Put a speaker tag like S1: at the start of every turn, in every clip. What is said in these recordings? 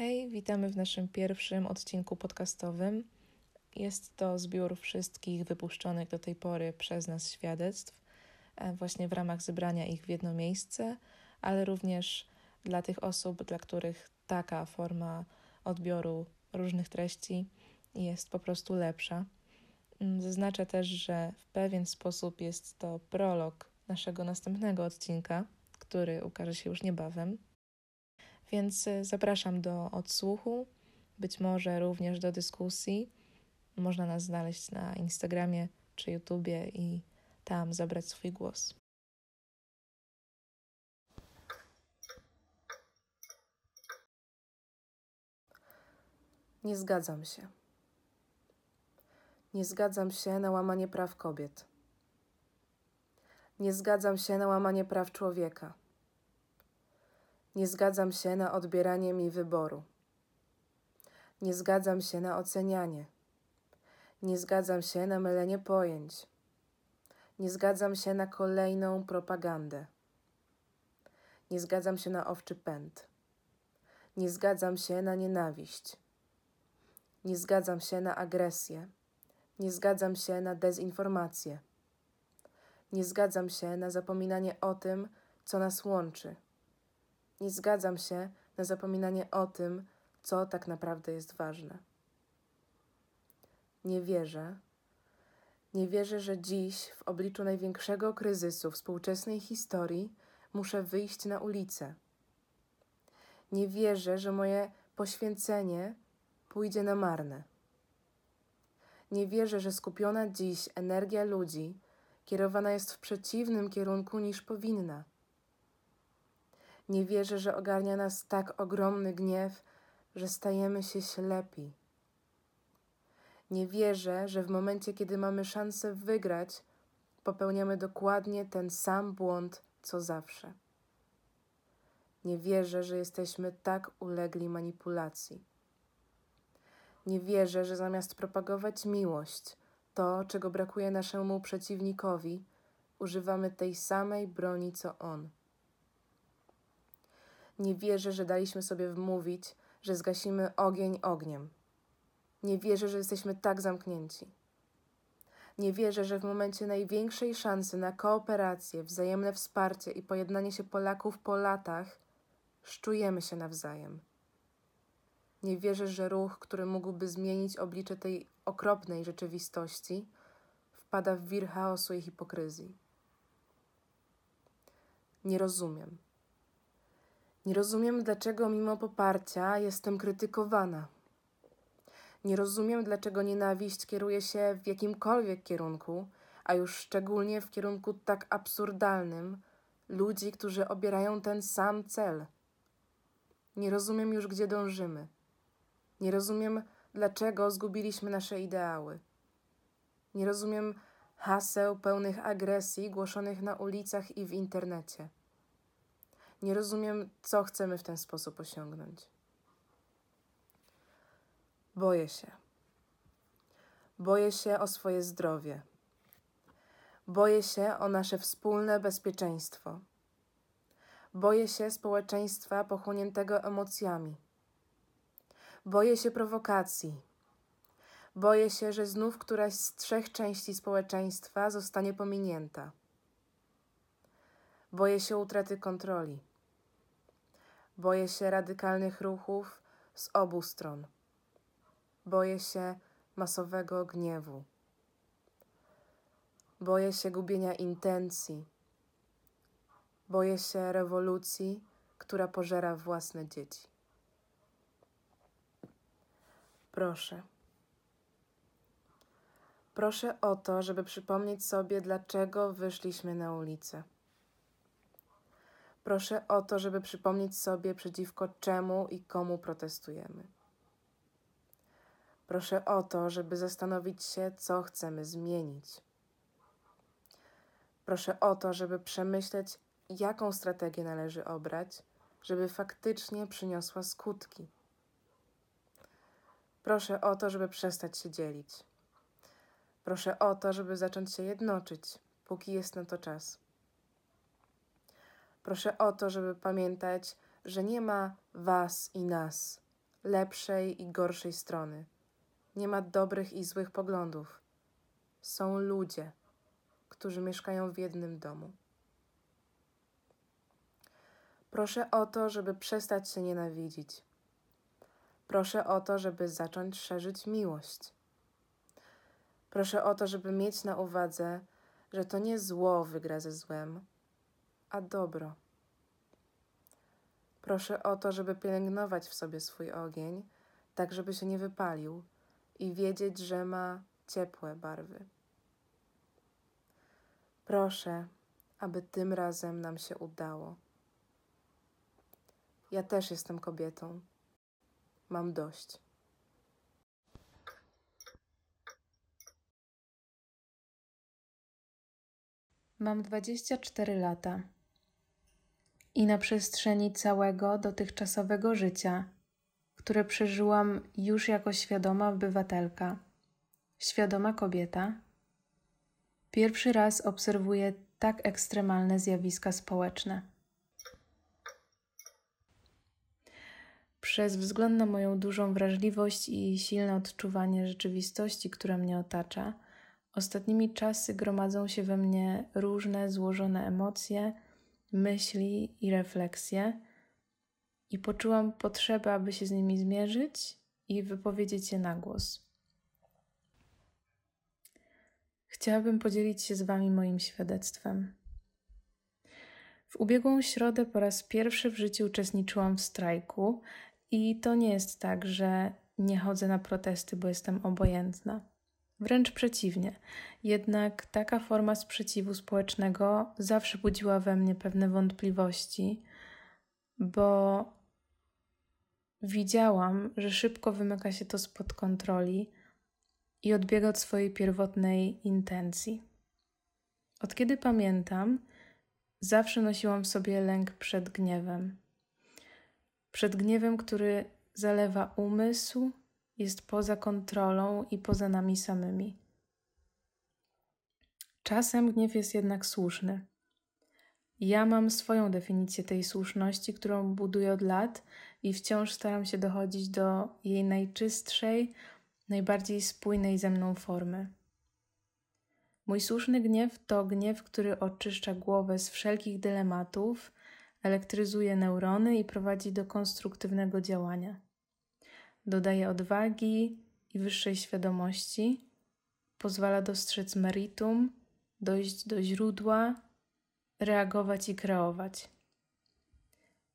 S1: Hej, witamy w naszym pierwszym odcinku podcastowym. Jest to zbiór wszystkich wypuszczonych do tej pory przez nas świadectw, e, właśnie w ramach zebrania ich w jedno miejsce, ale również dla tych osób, dla których taka forma odbioru różnych treści jest po prostu lepsza. Mm, zaznaczę też, że w pewien sposób jest to prolog naszego następnego odcinka, który ukaże się już niebawem. Więc y, zapraszam do odsłuchu, być może również do dyskusji. Można nas znaleźć na Instagramie czy YouTubie i tam zabrać swój głos.
S2: Nie zgadzam się. Nie zgadzam się na łamanie praw kobiet. Nie zgadzam się na łamanie praw człowieka. Nie zgadzam się na odbieranie mi wyboru. Nie zgadzam się na ocenianie. Nie zgadzam się na mylenie pojęć. Nie zgadzam się na kolejną propagandę. Nie zgadzam się na owczy pęd. Nie zgadzam się na nienawiść. Nie zgadzam się na agresję. Nie zgadzam się na dezinformację. Nie zgadzam się na zapominanie o tym, co nas łączy. Nie zgadzam się na zapominanie o tym, co tak naprawdę jest ważne. Nie wierzę, nie wierzę, że dziś, w obliczu największego kryzysu współczesnej historii, muszę wyjść na ulicę. Nie wierzę, że moje poświęcenie pójdzie na marne. Nie wierzę, że skupiona dziś energia ludzi kierowana jest w przeciwnym kierunku niż powinna. Nie wierzę, że ogarnia nas tak ogromny gniew, że stajemy się ślepi. Nie wierzę, że w momencie, kiedy mamy szansę wygrać, popełniamy dokładnie ten sam błąd, co zawsze. Nie wierzę, że jesteśmy tak ulegli manipulacji. Nie wierzę, że zamiast propagować miłość, to, czego brakuje naszemu przeciwnikowi, używamy tej samej broni co on. Nie wierzę, że daliśmy sobie wmówić, że zgasimy ogień ogniem. Nie wierzę, że jesteśmy tak zamknięci. Nie wierzę, że w momencie największej szansy na kooperację, wzajemne wsparcie i pojednanie się Polaków po latach, szczujemy się nawzajem. Nie wierzę, że ruch, który mógłby zmienić oblicze tej okropnej rzeczywistości, wpada w wir chaosu i hipokryzji. Nie rozumiem. Nie rozumiem, dlaczego mimo poparcia jestem krytykowana. Nie rozumiem, dlaczego nienawiść kieruje się w jakimkolwiek kierunku, a już szczególnie w kierunku tak absurdalnym ludzi, którzy obierają ten sam cel. Nie rozumiem już, gdzie dążymy. Nie rozumiem, dlaczego zgubiliśmy nasze ideały. Nie rozumiem haseł pełnych agresji głoszonych na ulicach i w internecie. Nie rozumiem, co chcemy w ten sposób osiągnąć. Boję się. Boję się o swoje zdrowie. Boję się o nasze wspólne bezpieczeństwo. Boję się społeczeństwa pochłoniętego emocjami. Boję się prowokacji. Boję się, że znów któraś z trzech części społeczeństwa zostanie pominięta. Boję się utraty kontroli. Boję się radykalnych ruchów z obu stron. Boję się masowego gniewu. Boję się gubienia intencji. Boję się rewolucji, która pożera własne dzieci. Proszę. Proszę o to, żeby przypomnieć sobie, dlaczego wyszliśmy na ulicę. Proszę o to, żeby przypomnieć sobie, przeciwko czemu i komu protestujemy. Proszę o to, żeby zastanowić się, co chcemy zmienić. Proszę o to, żeby przemyśleć, jaką strategię należy obrać, żeby faktycznie przyniosła skutki. Proszę o to, żeby przestać się dzielić. Proszę o to, żeby zacząć się jednoczyć, póki jest na to czas. Proszę o to, żeby pamiętać, że nie ma was i nas, lepszej i gorszej strony. Nie ma dobrych i złych poglądów. Są ludzie, którzy mieszkają w jednym domu. Proszę o to, żeby przestać się nienawidzić. Proszę o to, żeby zacząć szerzyć miłość. Proszę o to, żeby mieć na uwadze, że to nie zło wygra ze złem, a dobro. Proszę o to, żeby pielęgnować w sobie swój ogień, tak żeby się nie wypalił i wiedzieć, że ma ciepłe barwy. Proszę, aby tym razem nam się udało. Ja też jestem kobietą. Mam dość.
S1: Mam 24 lata i na przestrzeni całego dotychczasowego życia, które przeżyłam już jako świadoma obywatelka, świadoma kobieta, pierwszy raz obserwuję tak ekstremalne zjawiska społeczne. Przez wzgląd na moją dużą wrażliwość i silne odczuwanie rzeczywistości, która mnie otacza, ostatnimi czasy gromadzą się we mnie różne złożone emocje, myśli i refleksje, i poczułam potrzebę, aby się z nimi zmierzyć i wypowiedzieć je na głos. Chciałabym podzielić się z Wami moim świadectwem. W ubiegłą środę po raz pierwszy w życiu uczestniczyłam w strajku, i to nie jest tak, że nie chodzę na protesty, bo jestem obojętna. Wręcz przeciwnie. Jednak taka forma sprzeciwu społecznego zawsze budziła we mnie pewne wątpliwości, bo widziałam, że szybko wymyka się to spod kontroli i odbiega od swojej pierwotnej intencji. Od kiedy pamiętam, zawsze nosiłam w sobie lęk przed gniewem przed gniewem, który zalewa umysł, jest poza kontrolą i poza nami samymi. Czasem gniew jest jednak słuszny. Ja mam swoją definicję tej słuszności, którą buduję od lat i wciąż staram się dochodzić do jej najczystszej, najbardziej spójnej ze mną formy. Mój słuszny gniew to gniew, który oczyszcza głowę z wszelkich dylematów elektryzuje neurony i prowadzi do konstruktywnego działania. Dodaje odwagi i wyższej świadomości, pozwala dostrzec meritum, dojść do źródła, reagować i kreować.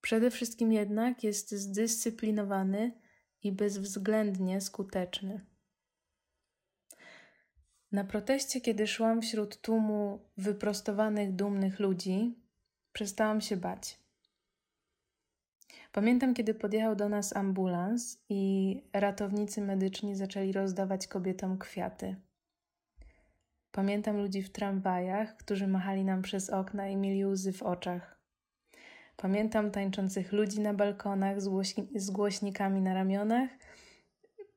S1: Przede wszystkim jednak jest zdyscyplinowany i bezwzględnie skuteczny. Na proteście, kiedy szłam wśród tłumu wyprostowanych, dumnych ludzi, Przestałam się bać. Pamiętam, kiedy podjechał do nas ambulans i ratownicy medyczni zaczęli rozdawać kobietom kwiaty. Pamiętam ludzi w tramwajach, którzy machali nam przez okna i mieli łzy w oczach. Pamiętam tańczących ludzi na balkonach z, głośni z głośnikami na ramionach.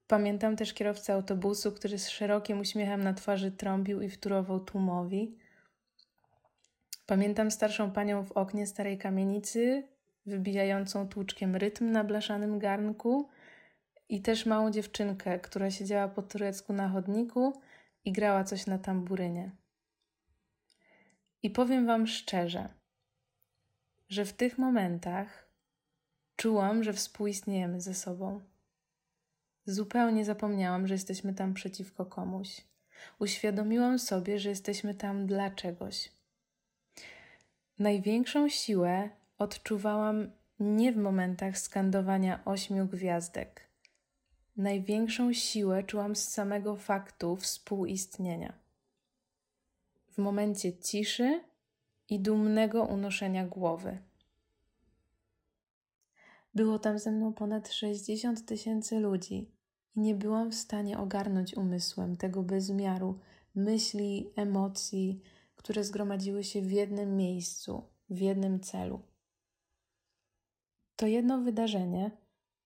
S1: Pamiętam też kierowcę autobusu, który z szerokim uśmiechem na twarzy trąbił i wturował tłumowi. Pamiętam starszą panią w oknie starej kamienicy, wybijającą tłuczkiem rytm na blaszanym garnku i też małą dziewczynkę, która siedziała po turecku na chodniku i grała coś na tamburynie. I powiem Wam szczerze, że w tych momentach czułam, że współistniejemy ze sobą. Zupełnie zapomniałam, że jesteśmy tam przeciwko komuś. Uświadomiłam sobie, że jesteśmy tam dla czegoś. Największą siłę odczuwałam nie w momentach skandowania ośmiu gwiazdek. Największą siłę czułam z samego faktu współistnienia. W momencie ciszy i dumnego unoszenia głowy. Było tam ze mną ponad 60 tysięcy ludzi i nie byłam w stanie ogarnąć umysłem tego bezmiaru myśli, emocji, które zgromadziły się w jednym miejscu, w jednym celu. To jedno wydarzenie,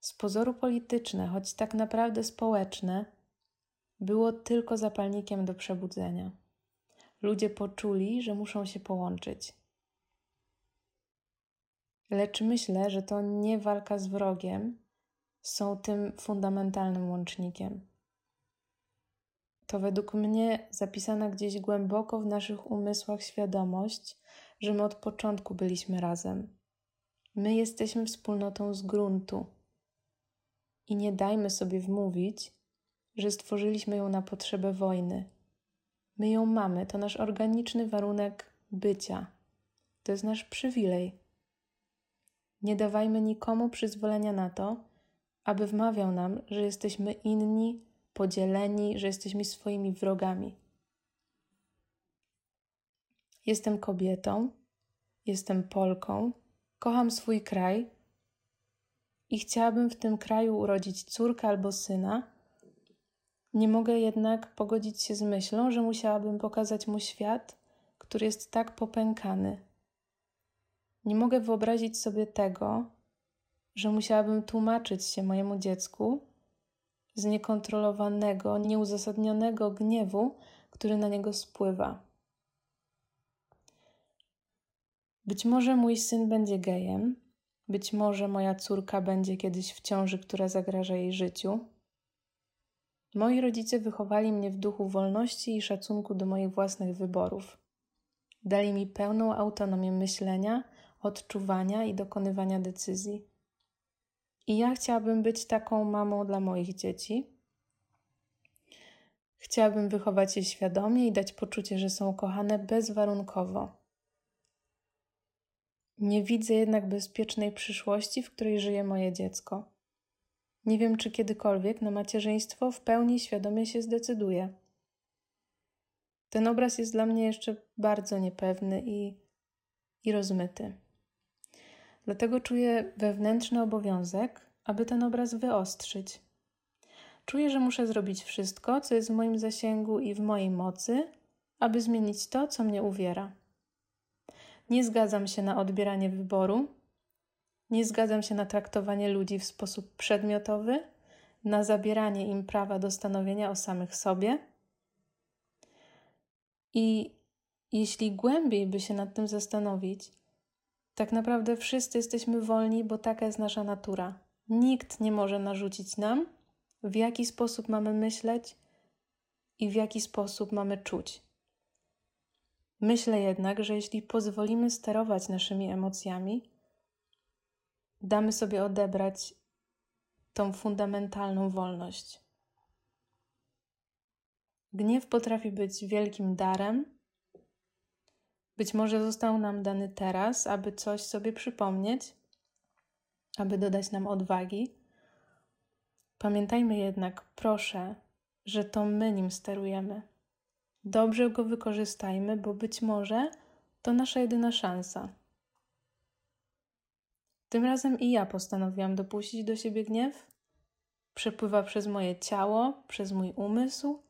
S1: z pozoru polityczne, choć tak naprawdę społeczne, było tylko zapalnikiem do przebudzenia. Ludzie poczuli, że muszą się połączyć. Lecz myślę, że to nie walka z wrogiem, są tym fundamentalnym łącznikiem. To według mnie zapisana gdzieś głęboko w naszych umysłach świadomość, że my od początku byliśmy razem. My jesteśmy wspólnotą z gruntu. I nie dajmy sobie wmówić, że stworzyliśmy ją na potrzebę wojny. My ją mamy, to nasz organiczny warunek bycia. To jest nasz przywilej. Nie dawajmy nikomu przyzwolenia na to, aby wmawiał nam, że jesteśmy inni, podzieleni, że jesteśmy swoimi wrogami. Jestem kobietą, jestem Polką, kocham swój kraj i chciałabym w tym kraju urodzić córkę albo syna. Nie mogę jednak pogodzić się z myślą, że musiałabym pokazać mu świat, który jest tak popękany. Nie mogę wyobrazić sobie tego, że musiałabym tłumaczyć się mojemu dziecku z niekontrolowanego, nieuzasadnionego gniewu, który na niego spływa. Być może mój syn będzie gejem, być może moja córka będzie kiedyś w ciąży, która zagraża jej życiu. Moi rodzice wychowali mnie w duchu wolności i szacunku do moich własnych wyborów. Dali mi pełną autonomię myślenia, odczuwania i dokonywania decyzji. I ja chciałabym być taką mamą dla moich dzieci. Chciałabym wychować je świadomie i dać poczucie, że są kochane bezwarunkowo. Nie widzę jednak bezpiecznej przyszłości, w której żyje moje dziecko. Nie wiem, czy kiedykolwiek na macierzyństwo w pełni świadomie się zdecyduje. Ten obraz jest dla mnie jeszcze bardzo niepewny i, i rozmyty. Dlatego czuję wewnętrzny obowiązek, aby ten obraz wyostrzyć. Czuję, że muszę zrobić wszystko, co jest w moim zasięgu i w mojej mocy, aby zmienić to, co mnie uwiera. Nie zgadzam się na odbieranie wyboru, nie zgadzam się na traktowanie ludzi w sposób przedmiotowy, na zabieranie im prawa do stanowienia o samych sobie. I jeśli głębiej by się nad tym zastanowić, tak naprawdę wszyscy jesteśmy wolni, bo taka jest nasza natura. Nikt nie może narzucić nam, w jaki sposób mamy myśleć i w jaki sposób mamy czuć. Myślę jednak, że jeśli pozwolimy sterować naszymi emocjami, damy sobie odebrać tą fundamentalną wolność. Gniew potrafi być wielkim darem. Być może został nam dany teraz, aby coś sobie przypomnieć, aby dodać nam odwagi. Pamiętajmy jednak, proszę, że to my nim sterujemy. Dobrze go wykorzystajmy, bo być może to nasza jedyna szansa. Tym razem i ja postanowiłam dopuścić do siebie gniew. Przepływa przez moje ciało, przez mój umysł,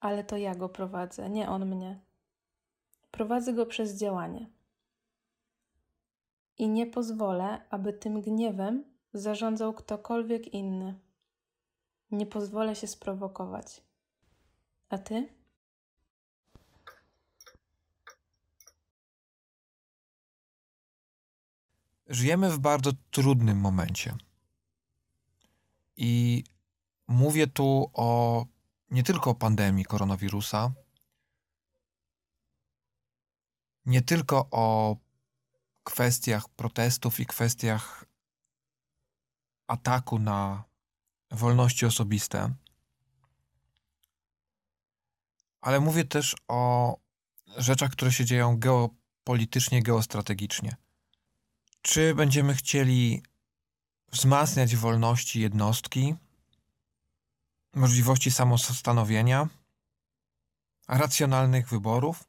S1: ale to ja go prowadzę, nie on mnie. Prowadzę go przez działanie. I nie pozwolę, aby tym gniewem zarządzał ktokolwiek inny. Nie pozwolę się sprowokować. A ty?
S3: Żyjemy w bardzo trudnym momencie. I mówię tu o nie tylko o pandemii koronawirusa, nie tylko o kwestiach protestów i kwestiach ataku na wolności osobiste, ale mówię też o rzeczach, które się dzieją geopolitycznie, geostrategicznie. Czy będziemy chcieli wzmacniać wolności jednostki, możliwości samostanowienia, racjonalnych wyborów?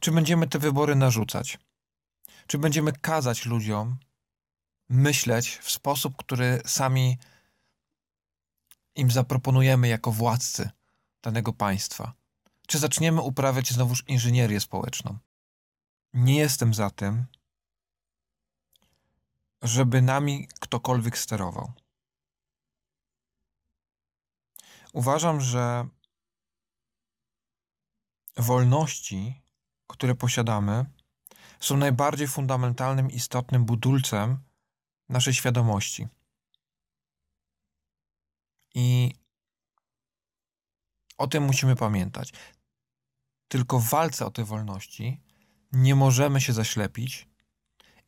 S3: Czy będziemy te wybory narzucać? Czy będziemy kazać ludziom myśleć w sposób, który sami im zaproponujemy jako władcy danego państwa? Czy zaczniemy uprawiać znowuż inżynierię społeczną? Nie jestem za tym, żeby nami ktokolwiek sterował. Uważam, że wolności, które posiadamy, są najbardziej fundamentalnym, istotnym budulcem naszej świadomości. I o tym musimy pamiętać. Tylko w walce o te wolności nie możemy się zaślepić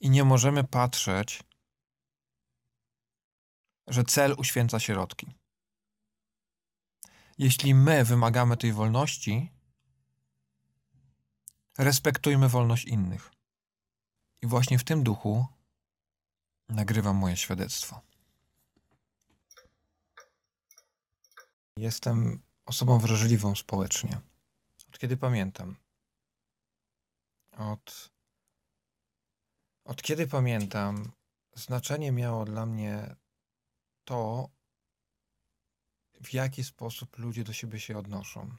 S3: i nie możemy patrzeć, że cel uświęca środki. Jeśli my wymagamy tej wolności, respektujmy wolność innych. I właśnie w tym duchu nagrywam moje świadectwo. Jestem osobą wrażliwą społecznie. Od kiedy pamiętam. Od, od kiedy pamiętam, znaczenie miało dla mnie to, w jaki sposób ludzie do siebie się odnoszą.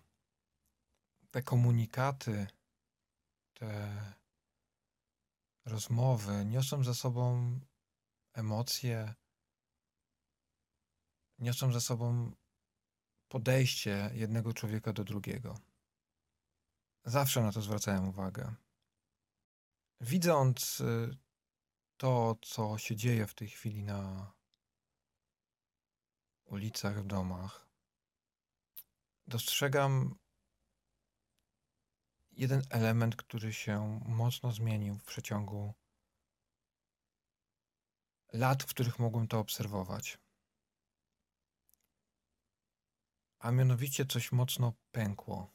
S3: Te komunikaty, te rozmowy niosą ze sobą emocje, niosą ze sobą podejście jednego człowieka do drugiego. Zawsze na to zwracałem uwagę. Widząc y, to, co się dzieje w tej chwili na ulicach, w domach, dostrzegam jeden element, który się mocno zmienił w przeciągu lat, w których mogłem to obserwować. A mianowicie coś mocno pękło.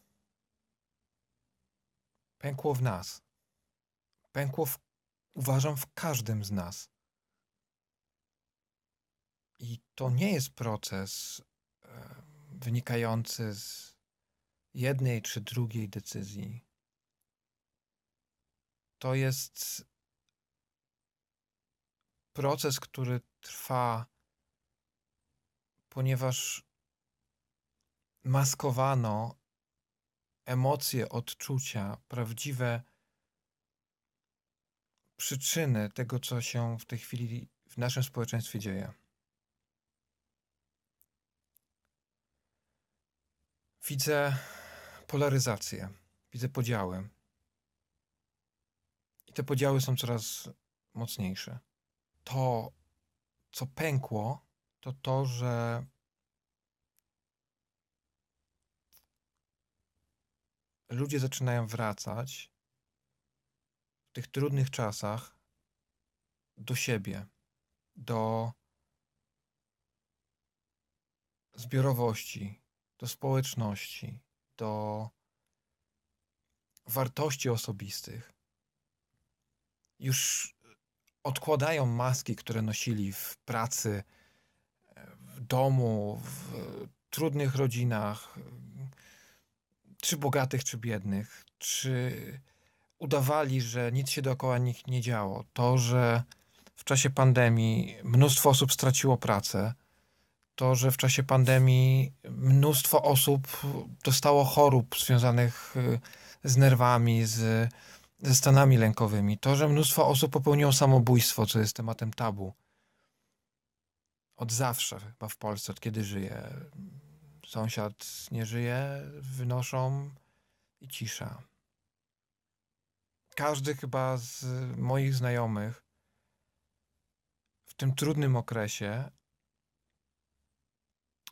S3: Pękło w nas. Pękło, w, uważam, w każdym z nas. I to nie jest proces wynikający z jednej czy drugiej decyzji. To jest proces, który trwa, ponieważ maskowano emocje, odczucia, prawdziwe przyczyny tego, co się w tej chwili w naszym społeczeństwie dzieje. Widzę polaryzację, widzę podziały. I te podziały są coraz mocniejsze. To, co pękło, to to, że ludzie zaczynają wracać tych trudnych czasach do siebie, do zbiorowości, do społeczności, do wartości osobistych. Już odkładają maski, które nosili w pracy, w domu, w trudnych rodzinach, czy bogatych, czy biednych, czy udawali, że nic się dookoła nich nie działo. To, że w czasie pandemii mnóstwo osób straciło pracę, to, że w czasie pandemii mnóstwo osób dostało chorób związanych y, z nerwami, z, ze stanami lękowymi, to, że mnóstwo osób popełniło samobójstwo, co jest tematem tabu. Od zawsze chyba w Polsce, od kiedy żyję sąsiad nie żyje, wynoszą i cisza. Każdy chyba z moich znajomych w tym trudnym okresie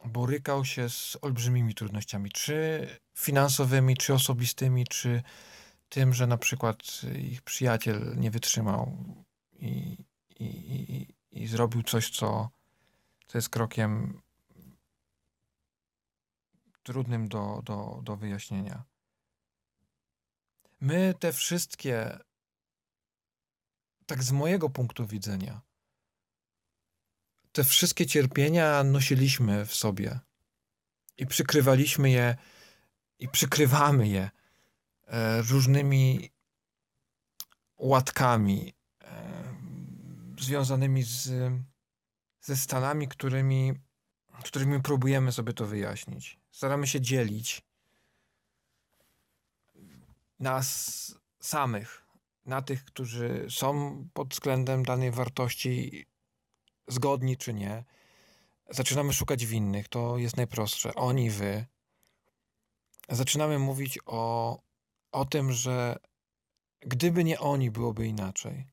S3: borykał się z olbrzymimi trudnościami, czy finansowymi, czy osobistymi, czy tym, że na przykład ich przyjaciel nie wytrzymał i, i, i, i zrobił coś, co, co jest krokiem trudnym do, do, do wyjaśnienia. My te wszystkie, tak z mojego punktu widzenia, te wszystkie cierpienia nosiliśmy w sobie i przykrywaliśmy je i przykrywamy je e, różnymi łatkami e, związanymi z, ze stanami, którymi, którymi próbujemy sobie to wyjaśnić. Staramy się dzielić nas samych na tych, którzy są pod względem danej wartości zgodni czy nie. Zaczynamy szukać winnych, to jest najprostsze. Oni, wy. Zaczynamy mówić o, o tym, że gdyby nie oni, byłoby inaczej.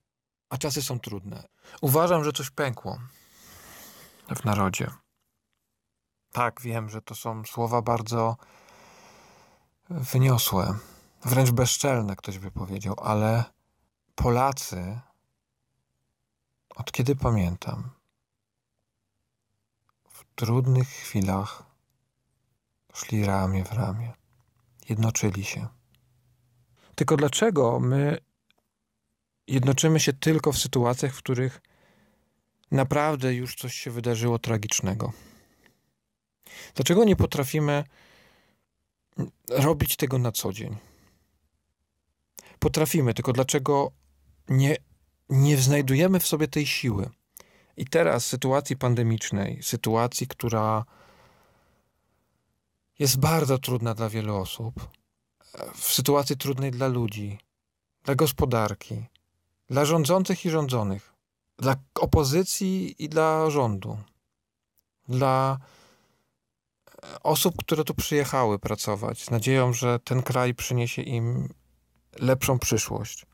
S3: A czasy są trudne. Uważam, że coś pękło w narodzie Tak, wiem, że to są słowa bardzo wyniosłe, wręcz bezczelne, ktoś by powiedział, ale Polacy, od kiedy pamiętam, w trudnych chwilach szli ramię w ramię, jednoczyli się. Tylko dlaczego my jednoczymy się tylko w sytuacjach, w których naprawdę już coś się wydarzyło tragicznego? Dlaczego nie potrafimy robić tego na co dzień? Potrafimy, tylko dlaczego nie, nie znajdujemy w sobie tej siły? I teraz w sytuacji pandemicznej, sytuacji, która jest bardzo trudna dla wielu osób, w sytuacji trudnej dla ludzi, dla gospodarki, dla rządzących i rządzonych, dla opozycji i dla rządu, dla osób, które tu przyjechały pracować, z nadzieją, że ten kraj przyniesie im lepszą przyszłość.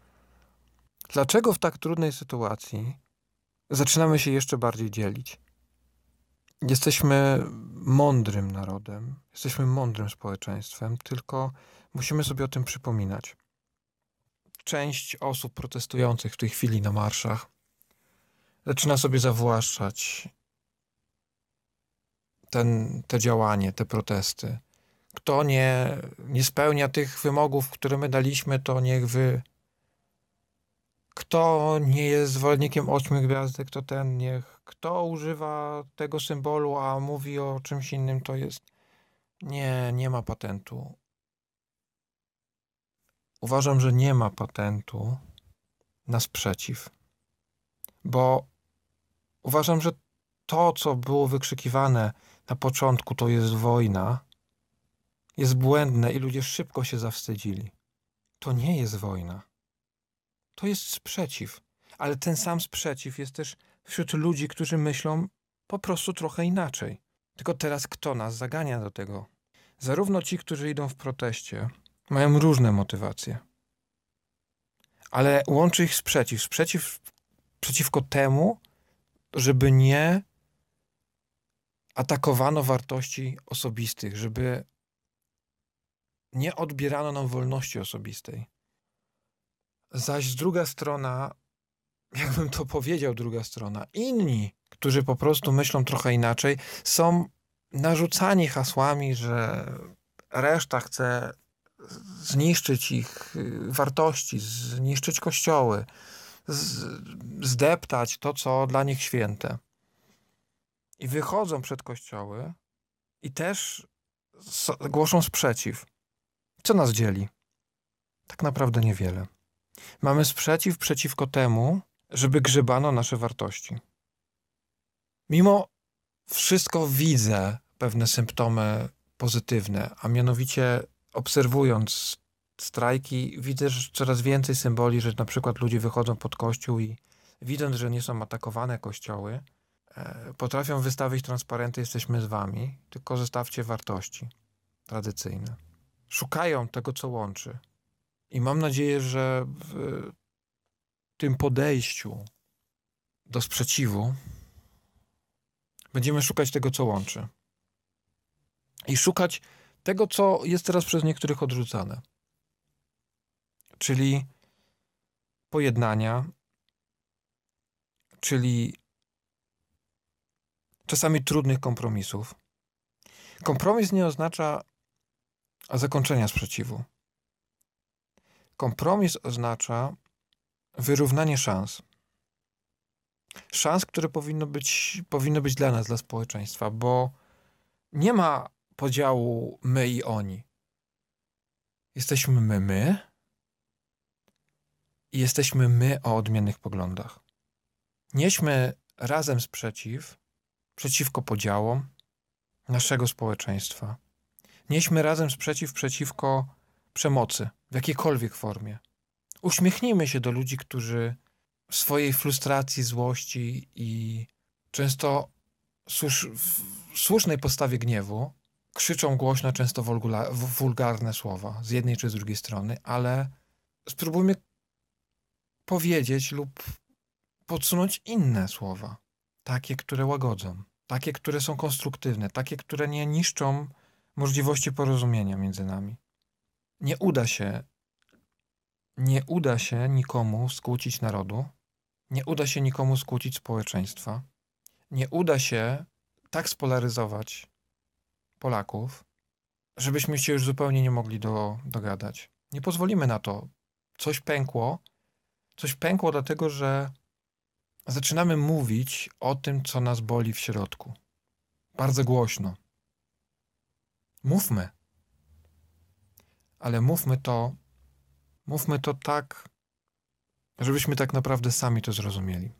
S3: Dlaczego w tak trudnej sytuacji zaczynamy się jeszcze bardziej dzielić? Jesteśmy mądrym narodem, jesteśmy mądrym społeczeństwem, tylko musimy sobie o tym przypominać. Część osób protestujących w tej chwili na marszach zaczyna sobie zawłaszczać ten, te działanie, te protesty. Kto nie, nie spełnia tych wymogów, które my daliśmy, to niech wy. Kto nie jest zwolennikiem ośmiu gwiazdek, to ten niech. Kto używa tego symbolu, a mówi o czymś innym, to jest. Nie, nie ma patentu. Uważam, że nie ma patentu na sprzeciw, bo uważam, że to, co było wykrzykiwane na początku to jest wojna, jest błędne i ludzie szybko się zawstydzili. To nie jest wojna. To jest sprzeciw. Ale ten sam sprzeciw jest też wśród ludzi, którzy myślą po prostu trochę inaczej. Tylko teraz kto nas zagania do tego? Zarówno ci, którzy idą w proteście, mają różne motywacje. Ale łączy ich sprzeciw. Sprzeciw przeciwko temu, żeby nie atakowano wartości osobistych, żeby nie odbierano nam wolności osobistej. Zaś druga strona, jakbym to powiedział, druga strona, inni, którzy po prostu myślą trochę inaczej, są narzucani hasłami, że reszta chce zniszczyć ich y, wartości, zniszczyć kościoły, zdeptać to, co dla nich święte i wychodzą przed kościoły i też głoszą sprzeciw. Co nas dzieli? Tak naprawdę niewiele. Mamy sprzeciw przeciwko temu, żeby grzebano nasze wartości. Mimo wszystko widzę pewne symptomy pozytywne, a mianowicie obserwując strajki, widzę że coraz więcej symboli, że na przykład ludzie wychodzą pod kościół i widząc, że nie są atakowane kościoły, E, potrafią wystawić transparenty jesteśmy z wami, tylko zostawcie wartości tradycyjne. Szukają tego, co łączy. I mam nadzieję, że w tym podejściu do sprzeciwu będziemy szukać tego, co łączy. I szukać tego, co jest teraz przez niektórych odrzucane. Czyli pojednania, czyli czasami trudnych kompromisów. Kompromis nie oznacza zakończenia sprzeciwu. Kompromis oznacza wyrównanie szans. Szans, które powinno być, powinno być dla nas, dla społeczeństwa, bo nie ma podziału my i oni. Jesteśmy my, my i jesteśmy my o odmiennych poglądach. Nieśmy razem sprzeciw, przeciwko podziałom naszego społeczeństwa. Nieśmy razem sprzeciw przeciwko przemocy w jakiejkolwiek formie. Uśmiechnijmy się do ludzi, którzy w swojej frustracji, złości i często w słusznej postawie gniewu krzyczą głośno, często wulgarne słowa z jednej czy z drugiej strony, ale spróbujmy powiedzieć lub podsunąć inne słowa takie, które łagodzą. takie, które są konstruktywne, takie, które nie niszczą możliwości porozumienia między nami. Nie uda się, nie uda się nikomu skłócić narodu, nie uda się nikomu skłócić społeczeństwa, nie uda się tak spolaryzować Polaków, żebyśmy się już zupełnie nie mogli do, dogadać. Nie pozwolimy na to. Coś pękło. Coś pękło dlatego, że zaczynamy mówić o tym, co nas boli w środku. Bardzo głośno. Mówmy. Ale mówmy to, mówmy to tak, żebyśmy tak naprawdę sami to zrozumieli.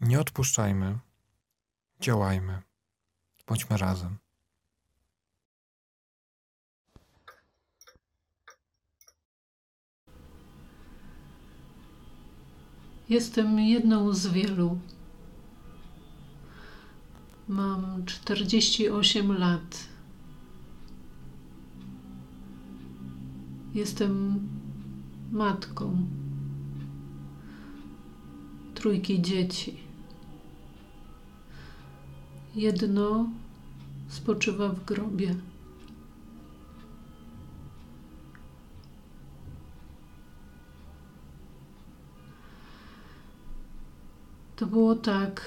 S3: Nie odpuszczajmy, działajmy, bądźmy razem.
S4: Jestem jedną z wielu. Mam 48 lat. Jestem matką trójki dzieci. Jedno spoczywa w grobie. To było tak,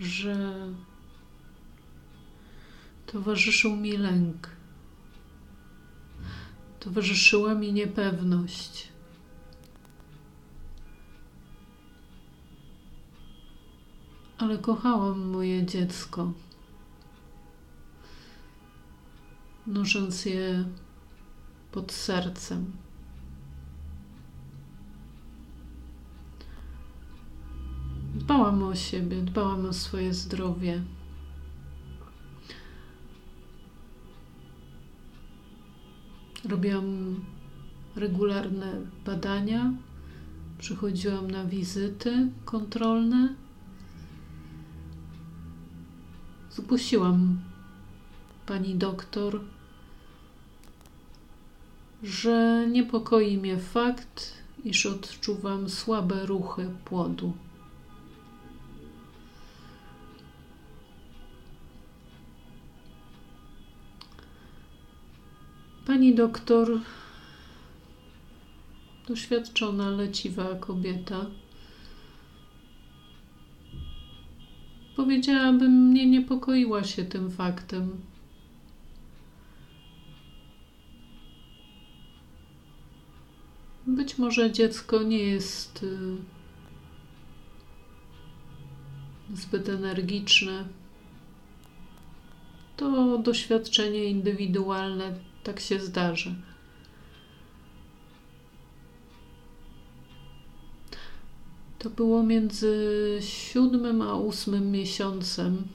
S4: że towarzyszył mi lęk, towarzyszyła mi niepewność. Ale kochałam moje dziecko, nosząc je pod sercem. Dbałam o siebie, dbałam o swoje zdrowie. Robiłam regularne badania, przychodziłam na wizyty kontrolne. Zgłosiłam pani doktor, że niepokoi mnie fakt, iż odczuwam słabe ruchy płodu. Pani doktor, doświadczona, leciwa kobieta, powiedziałabym, nie niepokoiła się tym faktem. Być może dziecko nie jest y, zbyt energiczne. To doświadczenie indywidualne tak się zdarzy. To było między siódmym a ósmym miesiącem.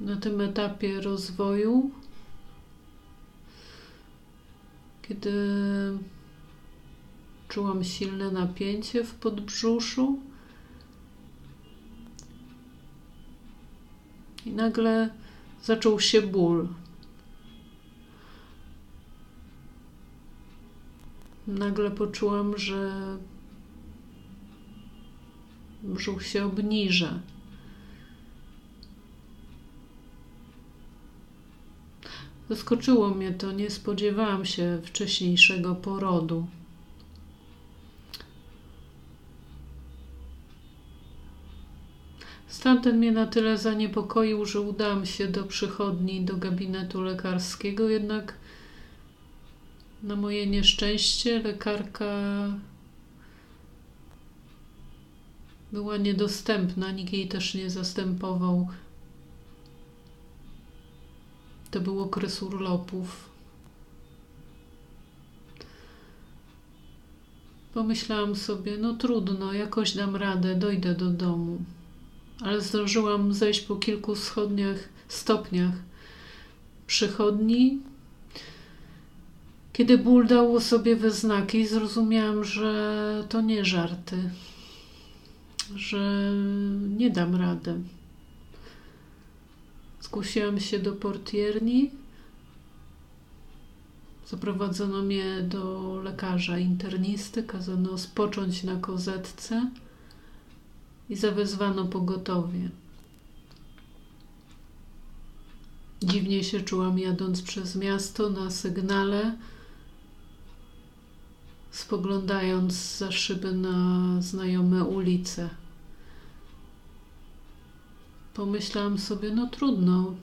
S4: Na tym etapie rozwoju, kiedy czułam silne napięcie w podbrzuszu, I nagle zaczął się ból. Nagle poczułam, że brzuch się obniża. Zaskoczyło mnie to, nie spodziewałam się wcześniejszego porodu. Stan ten mnie na tyle zaniepokoił, że udałam się do przychodni, do gabinetu lekarskiego, jednak na moje nieszczęście lekarka była niedostępna, nikt jej też nie zastępował. To był okres urlopów. Pomyślałam sobie, no trudno, jakoś dam radę, dojdę do domu ale zdążyłam zejść po kilku schodniach, stopniach przychodni. Kiedy ból dał sobie we znaki, zrozumiałam, że to nie żarty, że nie dam rady. Zgłosiłam się do portierni. Zaprowadzono mnie do lekarza internisty, kazano spocząć na kozetce i zawezwano pogotowie. Dziwnie się czułam jadąc przez miasto na sygnale, spoglądając za szyby na znajome ulice. Pomyślałam sobie, no trudno,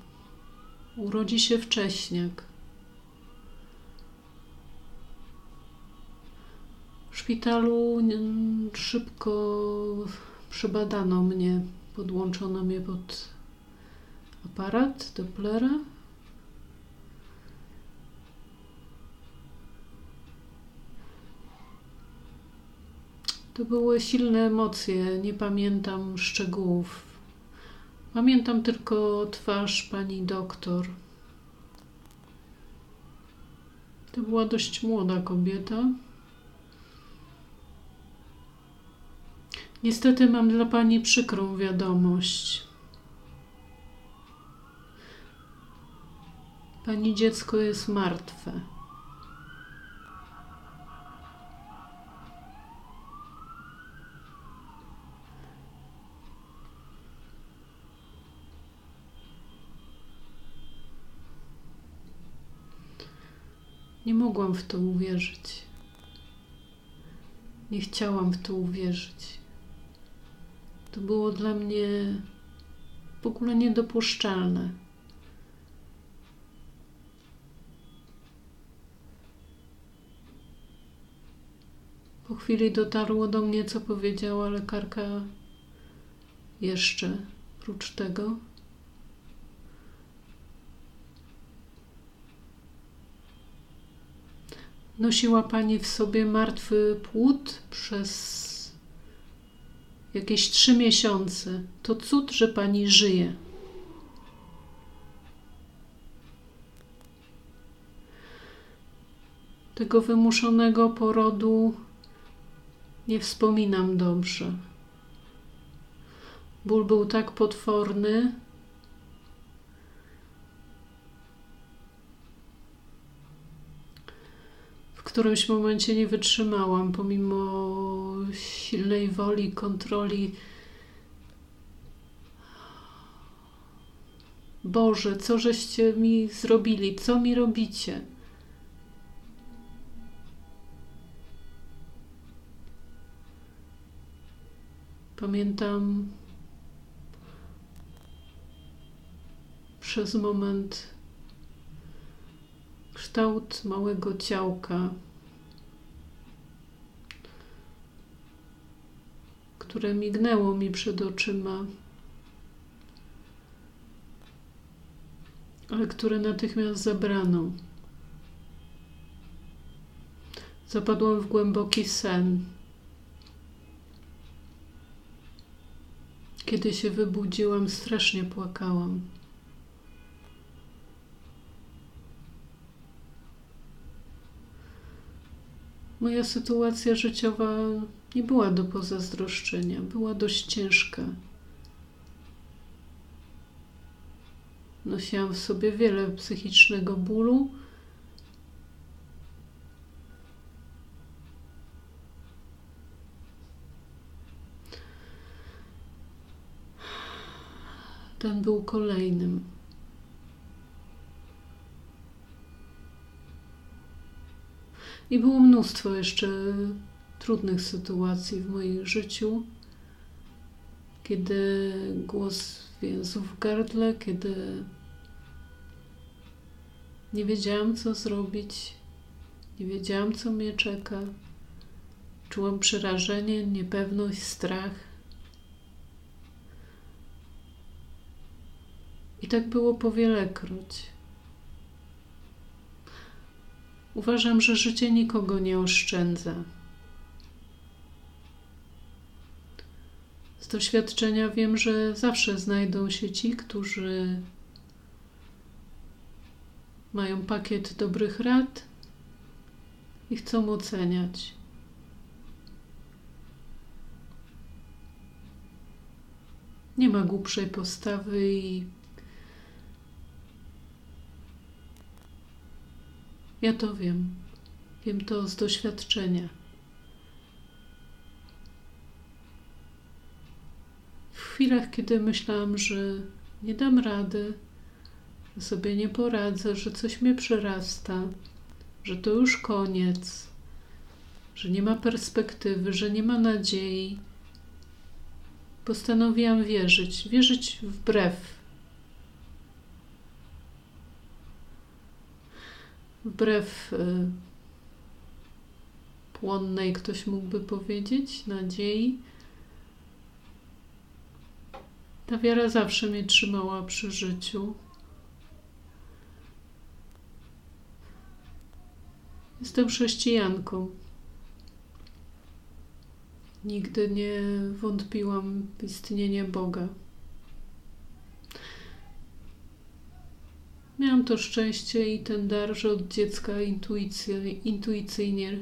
S4: urodzi się wcześniak. W szpitalu szybko przebadano mnie, podłączono mnie pod aparat Dopplera. To były silne emocje, nie pamiętam szczegółów. Pamiętam tylko twarz pani doktor. To była dość młoda kobieta. Niestety mam dla pani przykrą wiadomość. Pani dziecko jest martwe. Nie mogłam w to uwierzyć. Nie chciałam w to uwierzyć. To było dla mnie w ogóle niedopuszczalne. Po chwili dotarło do mnie, co powiedziała lekarka jeszcze prócz tego. Nosiła pani w sobie martwy płód przez jakieś trzy miesiące. To cud, że pani żyje. Tego wymuszonego porodu nie wspominam dobrze. Ból był tak potworny, w którymś momencie nie wytrzymałam, pomimo silnej woli, kontroli. Boże, co żeście mi zrobili? Co mi robicie? Pamiętam przez moment kształt małego ciałka, które mignęło mi przed oczyma, ale które natychmiast zabrano. Zapadłam w głęboki sen. Kiedy się wybudziłam, strasznie płakałam. Moja sytuacja życiowa nie była do pozazdroszczenia, była dość ciężka. Nosiłam w sobie wiele psychicznego bólu. Ten był kolejnym. I było mnóstwo jeszcze trudnych sytuacji w moim życiu, kiedy głos więzł w gardle, kiedy nie wiedziałam, co zrobić, nie wiedziałam, co mnie czeka. Czułam przerażenie, niepewność, strach. I tak było powielekroć. Uważam, że życie nikogo nie oszczędza. Z doświadczenia wiem, że zawsze znajdą się ci, którzy mają pakiet dobrych rad i chcą oceniać. Nie ma głupszej postawy i Ja to wiem. Wiem to z doświadczenia. W chwilach, kiedy myślałam, że nie dam rady, sobie nie poradzę, że coś mnie przerasta, że to już koniec, że nie ma perspektywy, że nie ma nadziei, postanowiłam wierzyć, wierzyć wbrew. Wbrew y, płonnej, ktoś mógłby powiedzieć, nadziei. Ta wiara zawsze mnie trzymała przy życiu. Jestem chrześcijanką. Nigdy nie wątpiłam w istnienie Boga. Miałam to szczęście i ten dar, że od dziecka intuicyjnie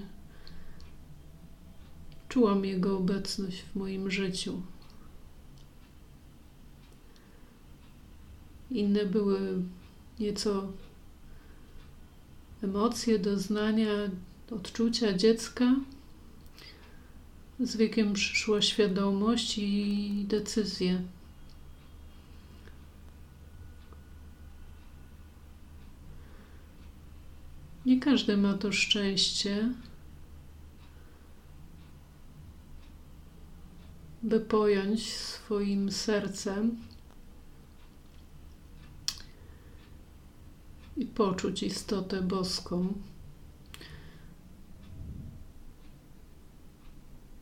S4: czułam Jego obecność w moim życiu. Inne były nieco emocje, doznania, odczucia dziecka. Z wiekiem przyszła świadomość i decyzje. Nie każdy ma to szczęście, by pojąć swoim sercem i poczuć istotę boską.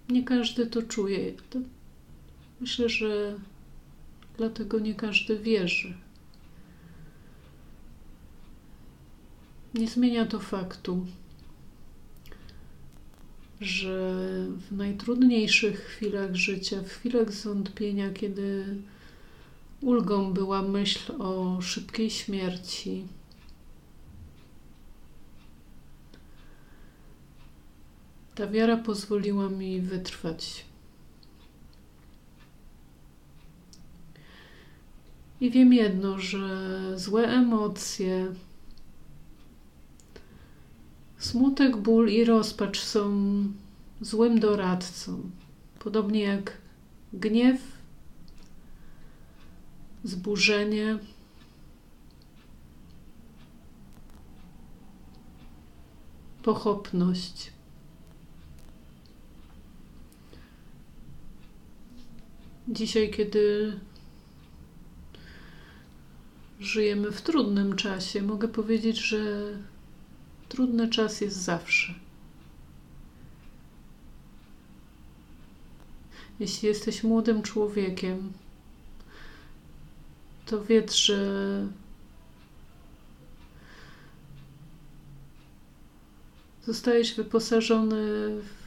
S4: Nie każdy to czuje. Myślę, że dlatego nie każdy wierzy. Nie zmienia to faktu, że w najtrudniejszych chwilach życia, w chwilach zwątpienia, kiedy ulgą była myśl o szybkiej śmierci, Ta wiara pozwoliła mi wytrwać. I wiem jedno, że złe emocje, smutek, ból i rozpacz są złym doradcą. Podobnie jak gniew, zburzenie. Pochopność. Dzisiaj, kiedy żyjemy w trudnym czasie, mogę powiedzieć, że trudny czas jest zawsze. Jeśli jesteś młodym człowiekiem, to wiedz, że zostajesz wyposażony w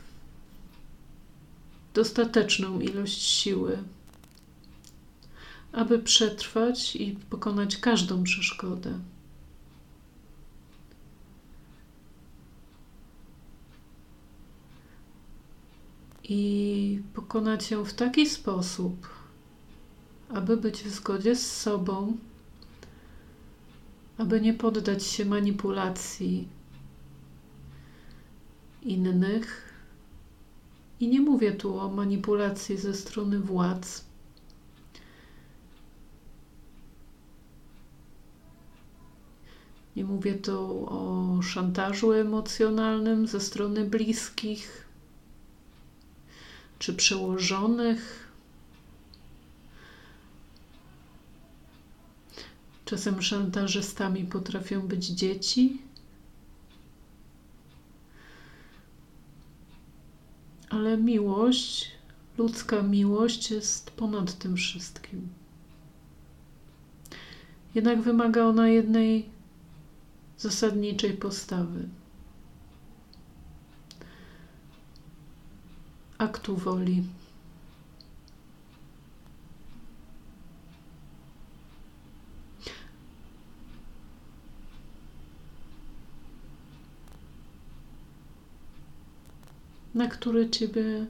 S4: dostateczną ilość siły, aby przetrwać i pokonać każdą przeszkodę. I pokonać ją w taki sposób, aby być w zgodzie z sobą, aby nie poddać się manipulacji innych, i nie mówię tu o manipulacji ze strony władz. Nie mówię tu o szantażu emocjonalnym ze strony bliskich czy przełożonych. Czasem szantażystami potrafią być dzieci. Ale miłość, ludzka miłość jest ponad tym wszystkim. Jednak wymaga ona jednej zasadniczej postawy. Aktu woli. Na które Ciebie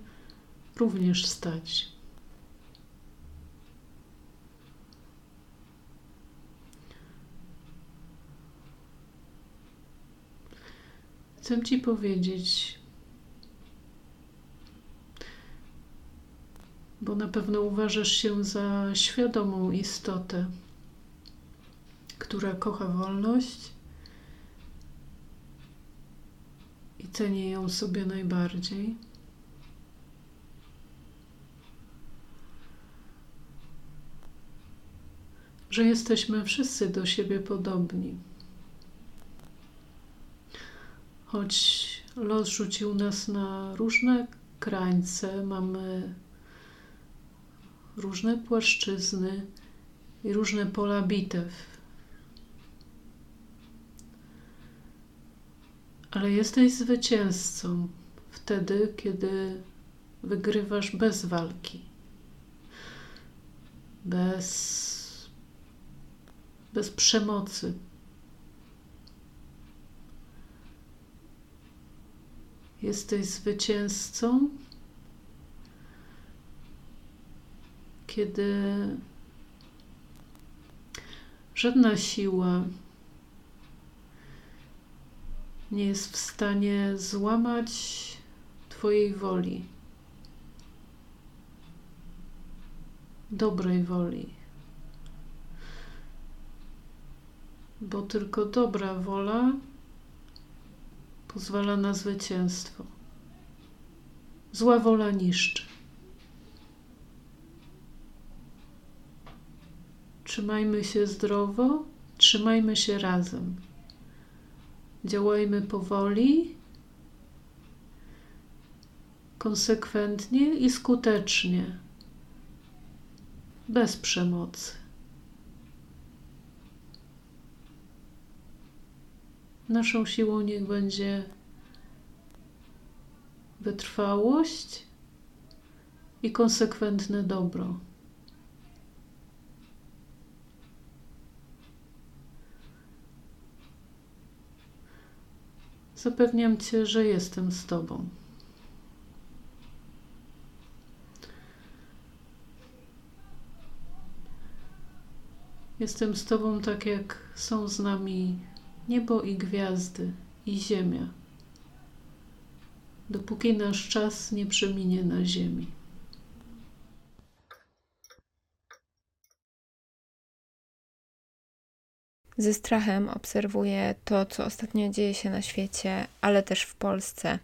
S4: również stać. Chcę Ci powiedzieć, bo na pewno uważasz się za świadomą istotę, która kocha wolność i ceni ją sobie najbardziej. Że jesteśmy wszyscy do siebie podobni. Choć los rzucił nas na różne krańce, mamy różne płaszczyzny i różne pola bitew. Ale jesteś zwycięzcą wtedy, kiedy wygrywasz bez walki, bez, bez przemocy. Jesteś zwycięzcą, kiedy żadna siła nie jest w stanie złamać Twojej woli, dobrej woli. Bo tylko dobra wola pozwala na zwycięstwo. Zła wola niszczy. Trzymajmy się zdrowo, trzymajmy się razem. Działajmy powoli, konsekwentnie i skutecznie, bez przemocy. Naszą siłą niech będzie wytrwałość i konsekwentne dobro. Zapewniam Cię, że jestem z Tobą. Jestem z Tobą tak, jak są z nami niebo i gwiazdy i ziemia, dopóki nasz czas nie przeminie na ziemi.
S5: Ze strachem obserwuję to, co ostatnio dzieje się na świecie, ale też w Polsce.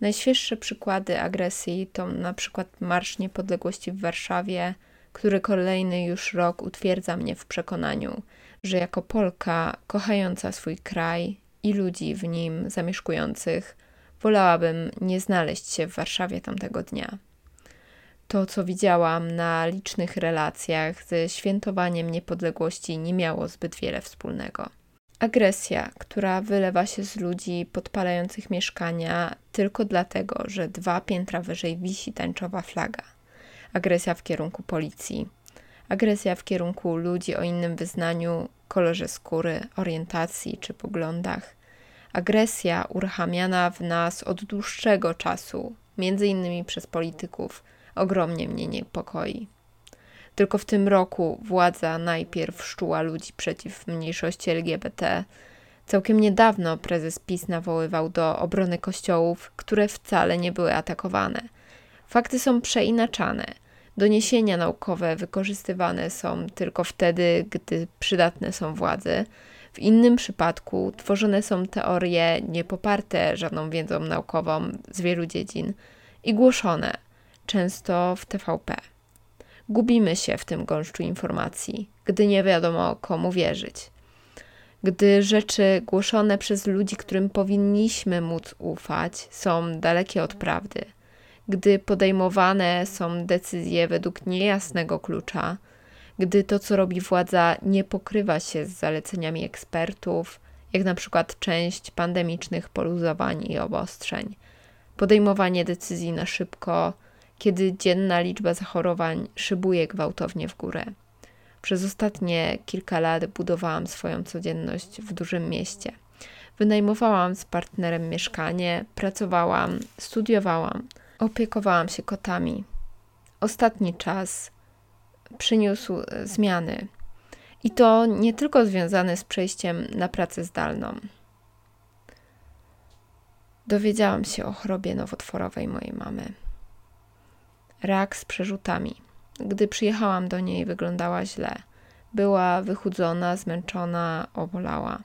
S5: Najświeższe przykłady agresji to na przykład Marsz Niepodległości w Warszawie, który kolejny już rok utwierdza mnie w przekonaniu, że jako Polka kochająca swój kraj i ludzi w nim zamieszkujących, wolałabym nie znaleźć się w Warszawie tamtego dnia. To, co widziałam na licznych relacjach ze świętowaniem niepodległości, nie miało zbyt wiele wspólnego. Agresja, która wylewa się z ludzi podpalających mieszkania tylko dlatego, że dwa piętra wyżej wisi tańczowa flaga. Agresja w kierunku policji. Agresja w kierunku ludzi o innym wyznaniu, kolorze skóry, orientacji czy poglądach. Agresja uruchamiana w nas od dłuższego czasu, między innymi przez polityków, ogromnie mnie niepokoi. Tylko w tym roku władza najpierw szczuła ludzi przeciw mniejszości LGBT. Całkiem niedawno prezes PiS nawoływał do obrony kościołów, które wcale nie były atakowane. Fakty są przeinaczane. Doniesienia naukowe wykorzystywane są tylko wtedy, gdy przydatne są władzy. W innym przypadku tworzone są teorie niepoparte żadną wiedzą naukową z wielu dziedzin i głoszone często w TVP. Gubimy się w tym gąszczu informacji, gdy nie wiadomo komu wierzyć. Gdy rzeczy głoszone przez ludzi, którym powinniśmy móc ufać, są dalekie od prawdy, gdy podejmowane są decyzje według niejasnego klucza, gdy to, co robi władza, nie pokrywa się z zaleceniami ekspertów, jak na przykład część pandemicznych poluzowań i obostrzeń, podejmowanie decyzji na szybko, kiedy dzienna liczba zachorowań szybuje gwałtownie w górę. Przez ostatnie kilka lat budowałam swoją codzienność w dużym mieście. Wynajmowałam z partnerem mieszkanie, pracowałam, studiowałam, opiekowałam się kotami. Ostatni czas przyniósł e, zmiany. I to nie tylko związane z przejściem na pracę zdalną. dowiedziałam się o chorobie nowotworowej mojej mamy. Rak z przerzutami. Gdy przyjechałam do niej, wyglądała źle. Była wychudzona, zmęczona, obolała.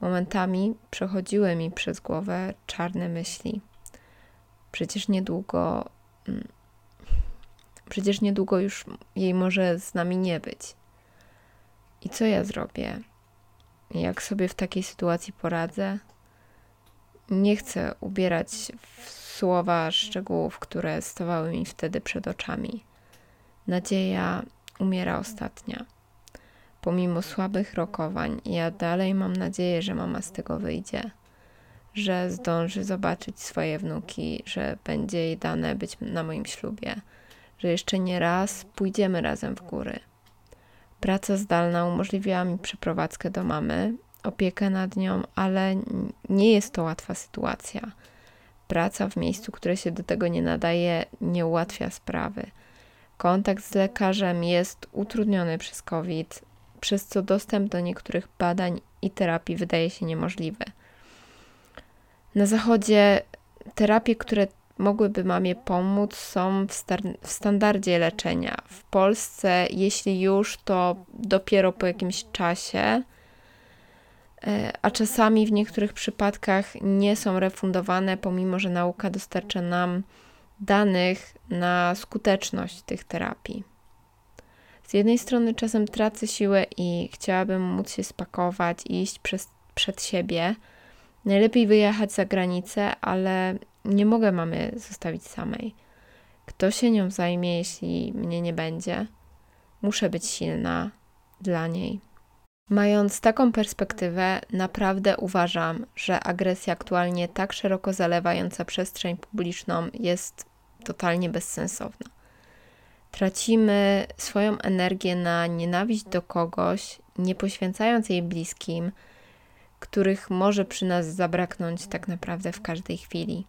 S5: Momentami przechodziły mi przez głowę czarne myśli. Przecież niedługo. Mm, przecież niedługo już jej może z nami nie być. I co ja zrobię? Jak sobie w takiej sytuacji poradzę? Nie chcę ubierać w słowa szczegółów, które stawały mi wtedy przed oczami. Nadzieja umiera ostatnia. Pomimo słabych rokowań, ja dalej mam nadzieję, że mama z tego wyjdzie, że zdąży zobaczyć swoje wnuki, że będzie jej dane być na moim ślubie, że jeszcze nie raz pójdziemy razem w góry. Praca zdalna umożliwiła mi przeprowadzkę do mamy, opiekę nad nią, ale nie jest to łatwa sytuacja. Praca w miejscu, które się do tego nie nadaje, nie ułatwia sprawy. Kontakt z lekarzem jest utrudniony przez COVID, przez co dostęp do niektórych badań i terapii wydaje się niemożliwy. Na zachodzie terapie, które mogłyby mamie pomóc, są w, w, standardzie leczenia. W Polsce, jeśli już, to dopiero po jakimś czasie, a czasami w niektórych przypadkach nie są refundowane, pomimo że nauka dostarcza nam danych na skuteczność tych terapii. Z jednej strony czasem tracę siłę i chciałabym móc się spakować i iść przez, przed siebie. Najlepiej wyjechać za granicę, ale nie mogę mamy zostawić samej. Kto się nią zajmie, jeśli mnie nie będzie? Muszę być silna dla niej. Mając taką perspektywę, naprawdę uważam, że agresja aktualnie tak szeroko zalewająca przestrzeń publiczną jest totalnie bezsensowna. Tracimy swoją energię na nienawiść do kogoś, nie poświęcając jej bliskim, których może przy nas zabraknąć tak naprawdę w każdej chwili.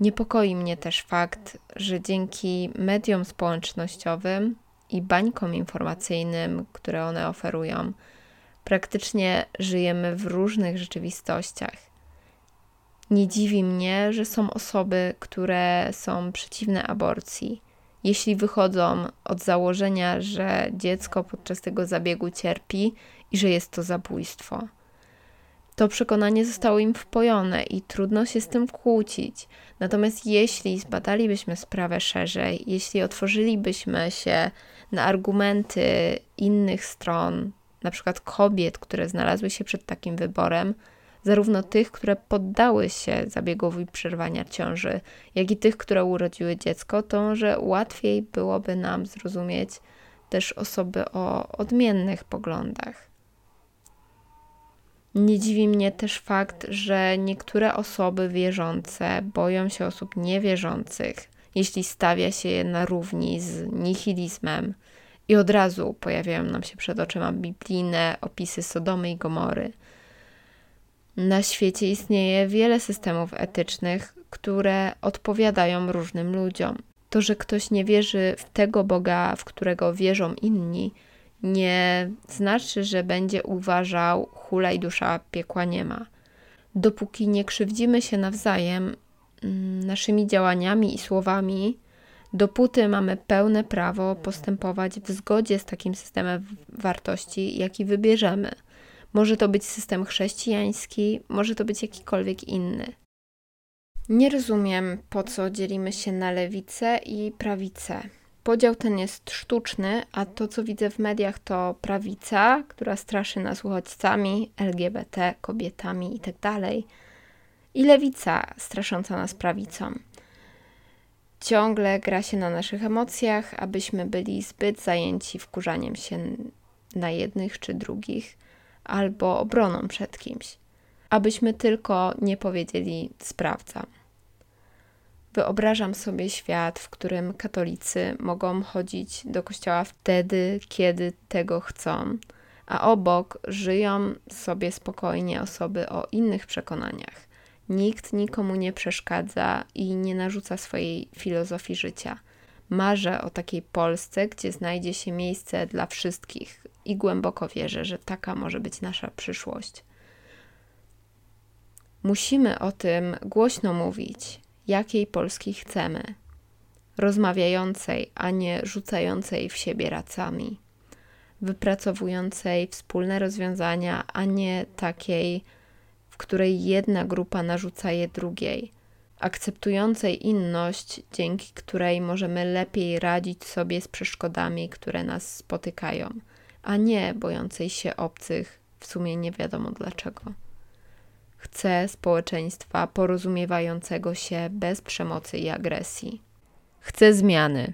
S5: Niepokoi mnie też fakt, że dzięki mediom społecznościowym i bańkom informacyjnym, które one oferują, praktycznie żyjemy w różnych rzeczywistościach. Nie dziwi mnie, że są osoby, które są przeciwne aborcji, jeśli wychodzą od założenia, że dziecko podczas tego zabiegu cierpi i że jest to zabójstwo. To przekonanie zostało im wpojone i trudno się z tym kłócić. Natomiast jeśli zbadalibyśmy sprawę szerzej, jeśli otworzylibyśmy się na argumenty innych stron, na przykład kobiet, które znalazły się przed takim wyborem, zarówno tych, które poddały się zabiegowi przerwania ciąży, jak i tych, które urodziły dziecko, to że łatwiej byłoby nam zrozumieć też osoby o odmiennych poglądach. Nie dziwi mnie też fakt, że niektóre osoby wierzące boją się osób niewierzących, jeśli stawia się je na równi z nihilizmem, i od razu pojawiają nam się przed oczyma biblijne opisy Sodomy i Gomory. Na świecie istnieje wiele systemów etycznych, które odpowiadają różnym ludziom. To, że ktoś nie wierzy w tego Boga, w którego wierzą inni, nie znaczy, że będzie uważał, hulaj dusza piekła nie ma. Dopóki nie krzywdzimy się nawzajem mm, naszymi działaniami i słowami, dopóty mamy pełne prawo postępować w zgodzie z takim systemem wartości, jaki wybierzemy. Może to być system chrześcijański, może to być jakikolwiek inny. Nie rozumiem, po co dzielimy się na lewicę i prawicę. Podział ten jest sztuczny, a to, co widzę w mediach, to prawica, która straszy nas uchodźcami, LGBT, kobietami itd., tak i lewica, strasząca nas prawicą. Ciągle gra się na naszych emocjach, abyśmy byli zbyt zajęci wkurzaniem się na jednych czy drugich, albo obroną przed kimś, abyśmy tylko nie powiedzieli sprawdzam. Wyobrażam sobie świat, w którym katolicy mogą chodzić do kościoła wtedy, kiedy tego chcą, a obok żyją sobie spokojnie osoby o innych przekonaniach. Nikt nikomu nie przeszkadza i nie narzuca swojej filozofii życia. Marzę o takiej Polsce, gdzie znajdzie się miejsce dla wszystkich i głęboko wierzę, że taka może być nasza przyszłość. Musimy o tym głośno mówić, jakiej Polski chcemy. Rozmawiającej, a nie rzucającej w siebie racami. Wypracowującej wspólne rozwiązania, a nie takiej, której jedna grupa narzuca je drugiej. Akceptującej inność, dzięki której możemy lepiej radzić sobie z przeszkodami, które nas spotykają, a nie bojącej się obcych, w sumie nie wiadomo dlaczego. Chcę społeczeństwa porozumiewającego się bez przemocy i agresji. Chcę zmiany,